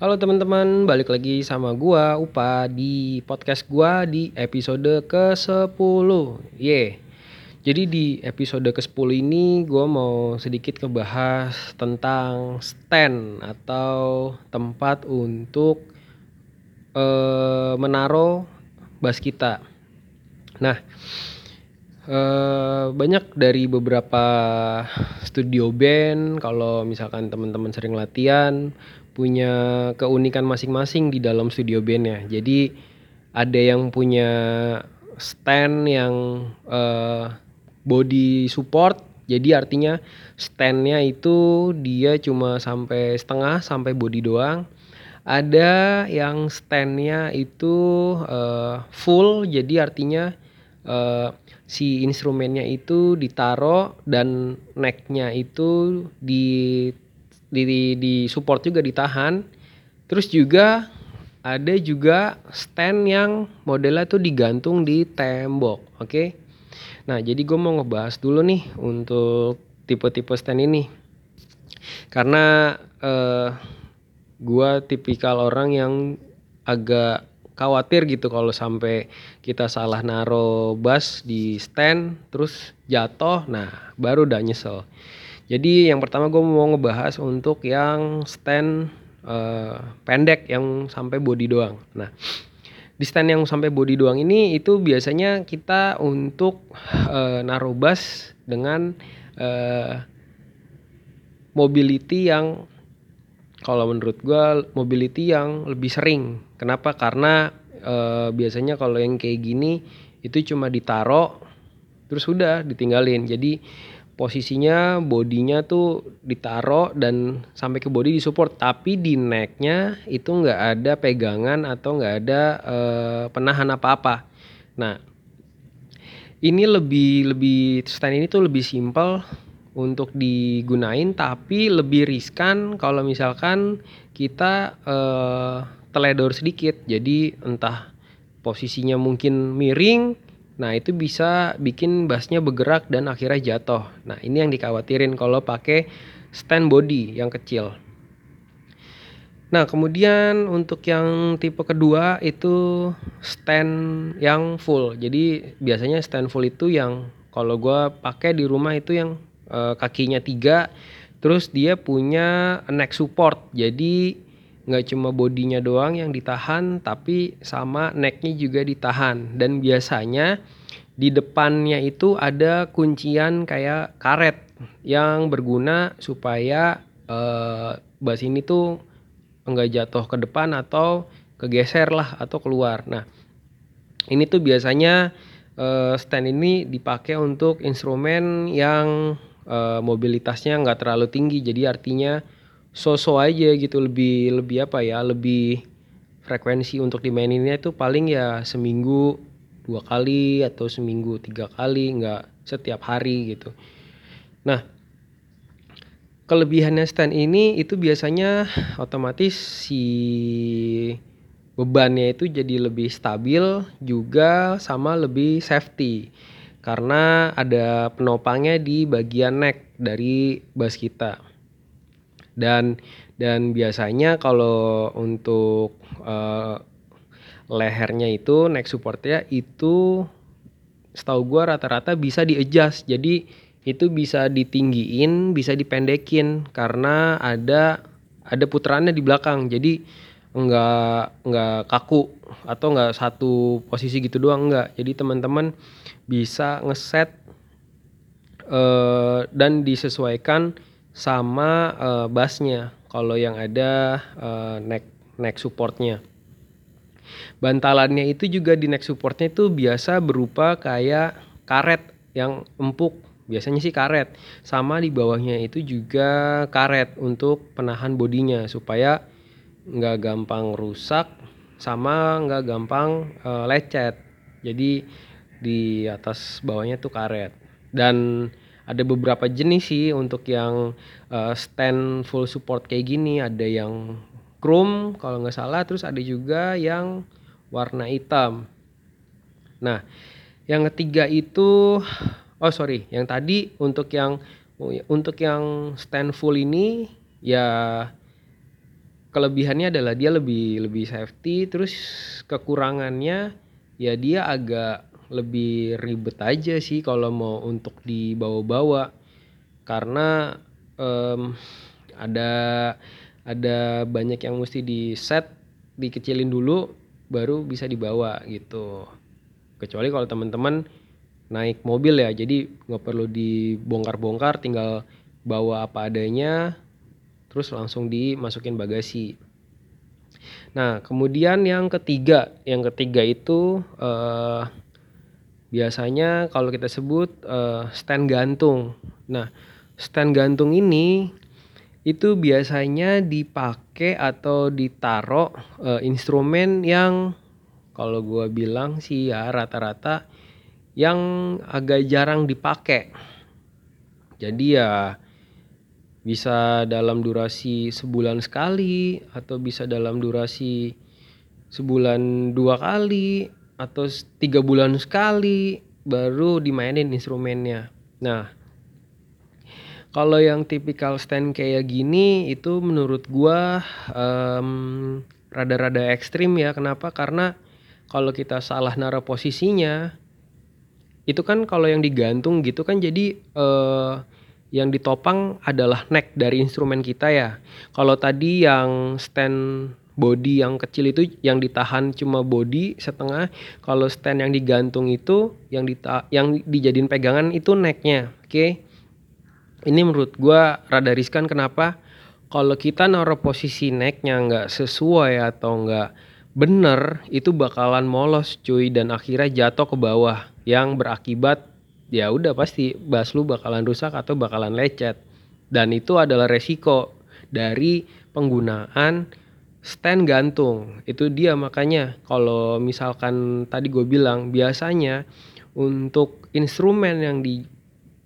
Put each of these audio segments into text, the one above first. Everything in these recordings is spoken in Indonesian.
Halo teman-teman, balik lagi sama gua Upa di podcast gua di episode ke-10. Ye. Jadi di episode ke-10 ini gua mau sedikit ngebahas tentang stand atau tempat untuk eh, menaruh bass kita. Nah, eh, banyak dari beberapa studio band kalau misalkan teman-teman sering latihan punya keunikan masing-masing di dalam studio bandnya. Jadi ada yang punya stand yang uh, body support. Jadi artinya standnya itu dia cuma sampai setengah sampai body doang. Ada yang standnya itu uh, full. Jadi artinya uh, si instrumennya itu ditaruh dan necknya itu di di, di support juga ditahan. Terus juga ada juga stand yang modelnya tuh digantung di tembok oke? Okay? nah jadi gue mau ngebahas dulu nih untuk tipe-tipe stand ini. Karena uh, gue tipikal orang yang agak khawatir gitu kalau sampai kita salah naro bass di stand terus jatuh nah baru udah nyesel jadi yang pertama gue mau ngebahas untuk yang stand uh, pendek yang sampai body doang. Nah, di stand yang sampai body doang ini itu biasanya kita untuk uh, naruh bass dengan uh, mobility yang kalau menurut gue mobility yang lebih sering. Kenapa? Karena uh, biasanya kalau yang kayak gini itu cuma ditaruh terus udah ditinggalin. Jadi posisinya bodinya tuh ditaro dan sampai ke body disupport. Tapi di necknya itu nggak ada pegangan atau nggak ada uh, penahan apa-apa. Nah ini lebih lebih stand ini tuh lebih simpel untuk digunain tapi lebih riskan kalau misalkan kita uh, teledor sedikit. Jadi entah posisinya mungkin miring Nah, itu bisa bikin bassnya bergerak dan akhirnya jatuh. Nah, ini yang dikhawatirin kalau pakai stand body yang kecil. Nah, kemudian untuk yang tipe kedua itu stand yang full. Jadi biasanya stand full itu yang kalau gue pakai di rumah itu yang e, kakinya tiga, terus dia punya neck support. Jadi nggak cuma bodinya doang yang ditahan tapi sama necknya juga ditahan dan biasanya di depannya itu ada kuncian kayak karet yang berguna supaya uh, bas ini tuh enggak jatuh ke depan atau kegeser lah atau keluar. Nah, ini tuh biasanya uh, stand ini dipakai untuk instrumen yang uh, mobilitasnya nggak terlalu tinggi. Jadi artinya so-so aja gitu lebih lebih apa ya lebih frekuensi untuk dimaininnya itu paling ya seminggu dua kali atau seminggu tiga kali nggak setiap hari gitu. Nah kelebihannya stand ini itu biasanya otomatis si bebannya itu jadi lebih stabil juga sama lebih safety. Karena ada penopangnya di bagian neck dari bass kita dan dan biasanya kalau untuk uh, lehernya itu neck supportnya itu setahu gua rata-rata bisa di adjust jadi itu bisa ditinggiin bisa dipendekin karena ada ada putarannya di belakang. Jadi enggak enggak kaku atau enggak satu posisi gitu doang enggak jadi teman-teman bisa ngeset uh, dan disesuaikan sama uh, bassnya. Kalau yang ada uh, neck neck supportnya. Bantalannya itu juga di neck supportnya itu biasa berupa kayak karet yang empuk. Biasanya sih karet. Sama di bawahnya itu juga karet untuk penahan bodinya supaya nggak gampang rusak sama nggak gampang uh, lecet. Jadi di atas bawahnya tuh karet. Dan ada beberapa jenis sih untuk yang uh, stand full support kayak gini. Ada yang chrome kalau nggak salah terus ada juga yang warna hitam. Nah yang ketiga itu oh sorry yang tadi untuk yang untuk yang stand full ini ya kelebihannya adalah dia lebih lebih safety terus kekurangannya ya dia agak lebih ribet aja sih kalau mau untuk dibawa-bawa. Karena um, ada ada banyak yang mesti di set dikecilin dulu baru bisa dibawa gitu. Kecuali kalau teman-teman naik mobil ya jadi nggak perlu dibongkar-bongkar tinggal bawa apa adanya terus langsung dimasukin bagasi. Nah kemudian yang ketiga yang ketiga itu uh, biasanya kalau kita sebut uh, stand gantung nah stand gantung ini itu biasanya dipakai atau ditaruh uh, instrumen yang kalau gue bilang sih ya rata-rata yang agak jarang dipakai. Jadi ya bisa dalam durasi sebulan sekali atau bisa dalam durasi sebulan dua kali atau tiga bulan sekali baru dimainin instrumennya. Nah, kalau yang tipikal stand kayak gini itu menurut gua um, rada-rada ekstrim ya. Kenapa? Karena kalau kita salah naruh posisinya itu kan kalau yang digantung gitu kan jadi uh, yang ditopang adalah neck dari instrumen kita ya. Kalau tadi yang stand body yang kecil itu yang ditahan cuma body setengah, kalau stand yang digantung itu yang dita yang dijadiin pegangan itu necknya, oke? Okay? ini menurut gue rada riskan kenapa kalau kita naruh posisi necknya nggak sesuai atau nggak bener itu bakalan molos cuy dan akhirnya jatuh ke bawah yang berakibat ya udah pasti bas lu bakalan rusak atau bakalan lecet dan itu adalah resiko dari penggunaan stand gantung. Itu dia makanya. Kalau misalkan tadi gue bilang biasanya untuk instrumen yang di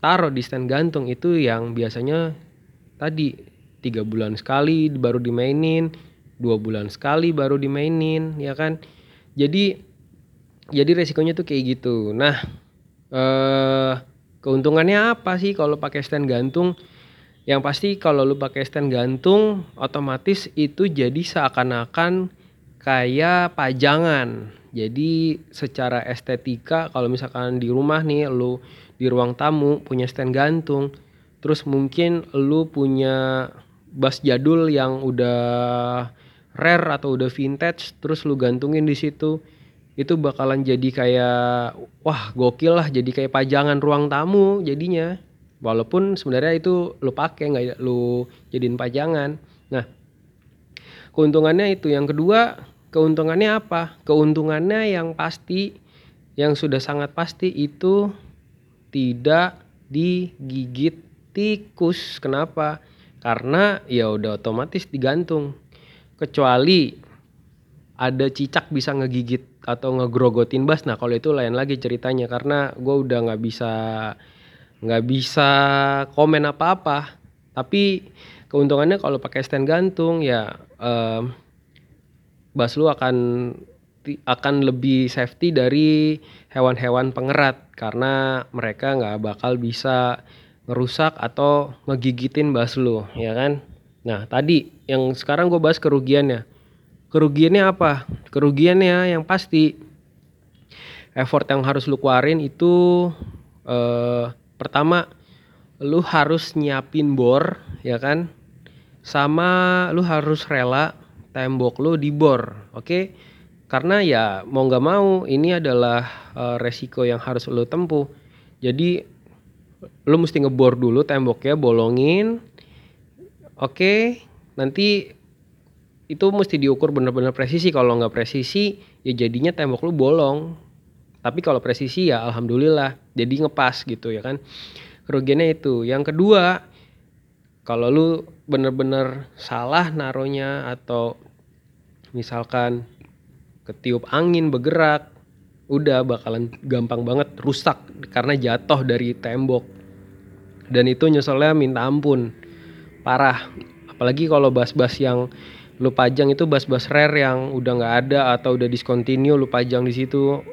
taruh di stand gantung itu yang biasanya tadi tiga bulan sekali baru dimainin dua bulan sekali baru dimainin ya kan? Jadi jadi resikonya tuh kayak gitu. Nah eh, keuntungannya apa sih kalau pakai stand gantung yang pasti kalau lu pakai stand gantung otomatis itu jadi seakan-akan kayak pajangan. Jadi secara estetika kalau misalkan di rumah nih lu di ruang tamu punya stand gantung terus mungkin lu punya bass jadul yang udah rare atau udah vintage terus lu gantungin di situ itu bakalan jadi kayak wah gokil lah jadi kayak pajangan ruang tamu jadinya walaupun sebenarnya itu lu pakai nggak lu jadiin pajangan nah keuntungannya itu yang kedua keuntungannya apa keuntungannya yang pasti yang sudah sangat pasti itu tidak digigit tikus. Kenapa? Karena ya udah otomatis digantung. Kecuali ada cicak bisa ngegigit atau ngegrogotin bas. Nah kalau itu lain lagi ceritanya karena gue udah nggak bisa nggak bisa komen apa-apa. Tapi keuntungannya kalau pakai stand gantung ya eh, bas lu akan akan lebih safety dari hewan-hewan pengerat. Karena mereka nggak bakal bisa ngerusak atau ngegigitin bas lu ya kan? Nah tadi yang sekarang gue bahas kerugiannya. Kerugiannya apa? Kerugiannya yang pasti effort yang harus lu keluarin itu eh, pertama lu harus nyiapin bor ya kan? Sama lu harus rela tembok lu di bor oke? Okay? karena ya mau nggak mau ini adalah uh, resiko yang harus lo tempuh. Jadi lo mesti ngebor dulu temboknya bolongin oke? Okay, nanti itu mesti diukur bener-bener presisi. Kalau nggak presisi ya jadinya tembok lu bolong tapi kalau presisi ya alhamdulillah jadi ngepas gitu ya kan. Kerugiannya itu. Yang kedua kalau lu bener-bener salah naruhnya atau misalkan ketiup angin bergerak udah bakalan gampang banget rusak karena jatuh dari tembok. Dan itu nyeselnya minta ampun. Parah. Apalagi kalau bas-bas yang lu pajang itu bas-bas rare yang udah nggak ada atau udah discontinue lu pajang di situ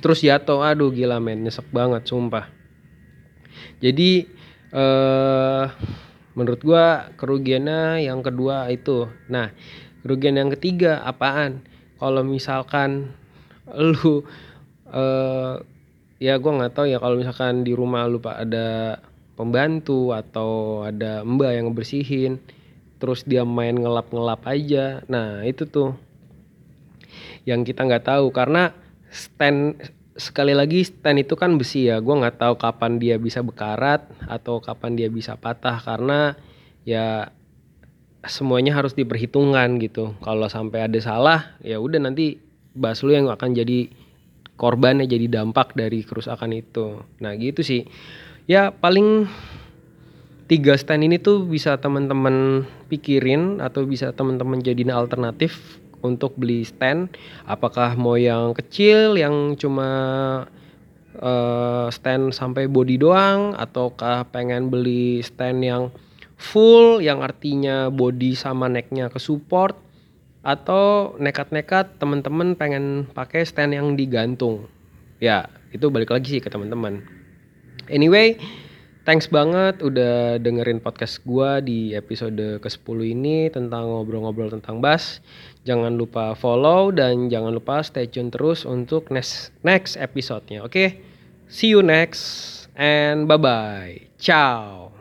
terus jatuh aduh gila men. Nyesek banget sumpah. Jadi eh menurut gua kerugiannya yang kedua itu. Nah kerugian yang ketiga apaan? Kalau misalkan lu eh ya gua nggak tahu ya kalau misalkan di rumah lu pak ada pembantu atau ada mbak yang ngebersihin terus dia main ngelap-ngelap aja. Nah itu tuh yang kita nggak tahu. Karena stand sekali lagi stand itu kan besi ya. Gue nggak tahu kapan dia bisa bekarat atau kapan dia bisa patah karena ya semuanya harus diperhitungkan gitu. Kalau sampai ada salah ya udah nanti bas lu yang akan jadi korban ya jadi dampak dari kerusakan itu. Nah gitu sih. Ya paling tiga stand ini tuh bisa teman-teman pikirin atau bisa teman-teman jadiin alternatif untuk beli stand. Apakah mau yang kecil yang cuma uh, stand sampai body doang ataukah pengen beli stand yang full yang artinya body sama necknya ke support atau nekat-nekat teman-teman pengen pakai stand yang digantung? Ya itu balik lagi sih ke teman-teman anyway Thanks banget udah dengerin podcast gua di episode ke-10 ini tentang ngobrol-ngobrol tentang bass. Jangan lupa follow dan jangan lupa stay tune terus untuk next next episode-nya. Oke. Okay? See you next and bye-bye. Ciao.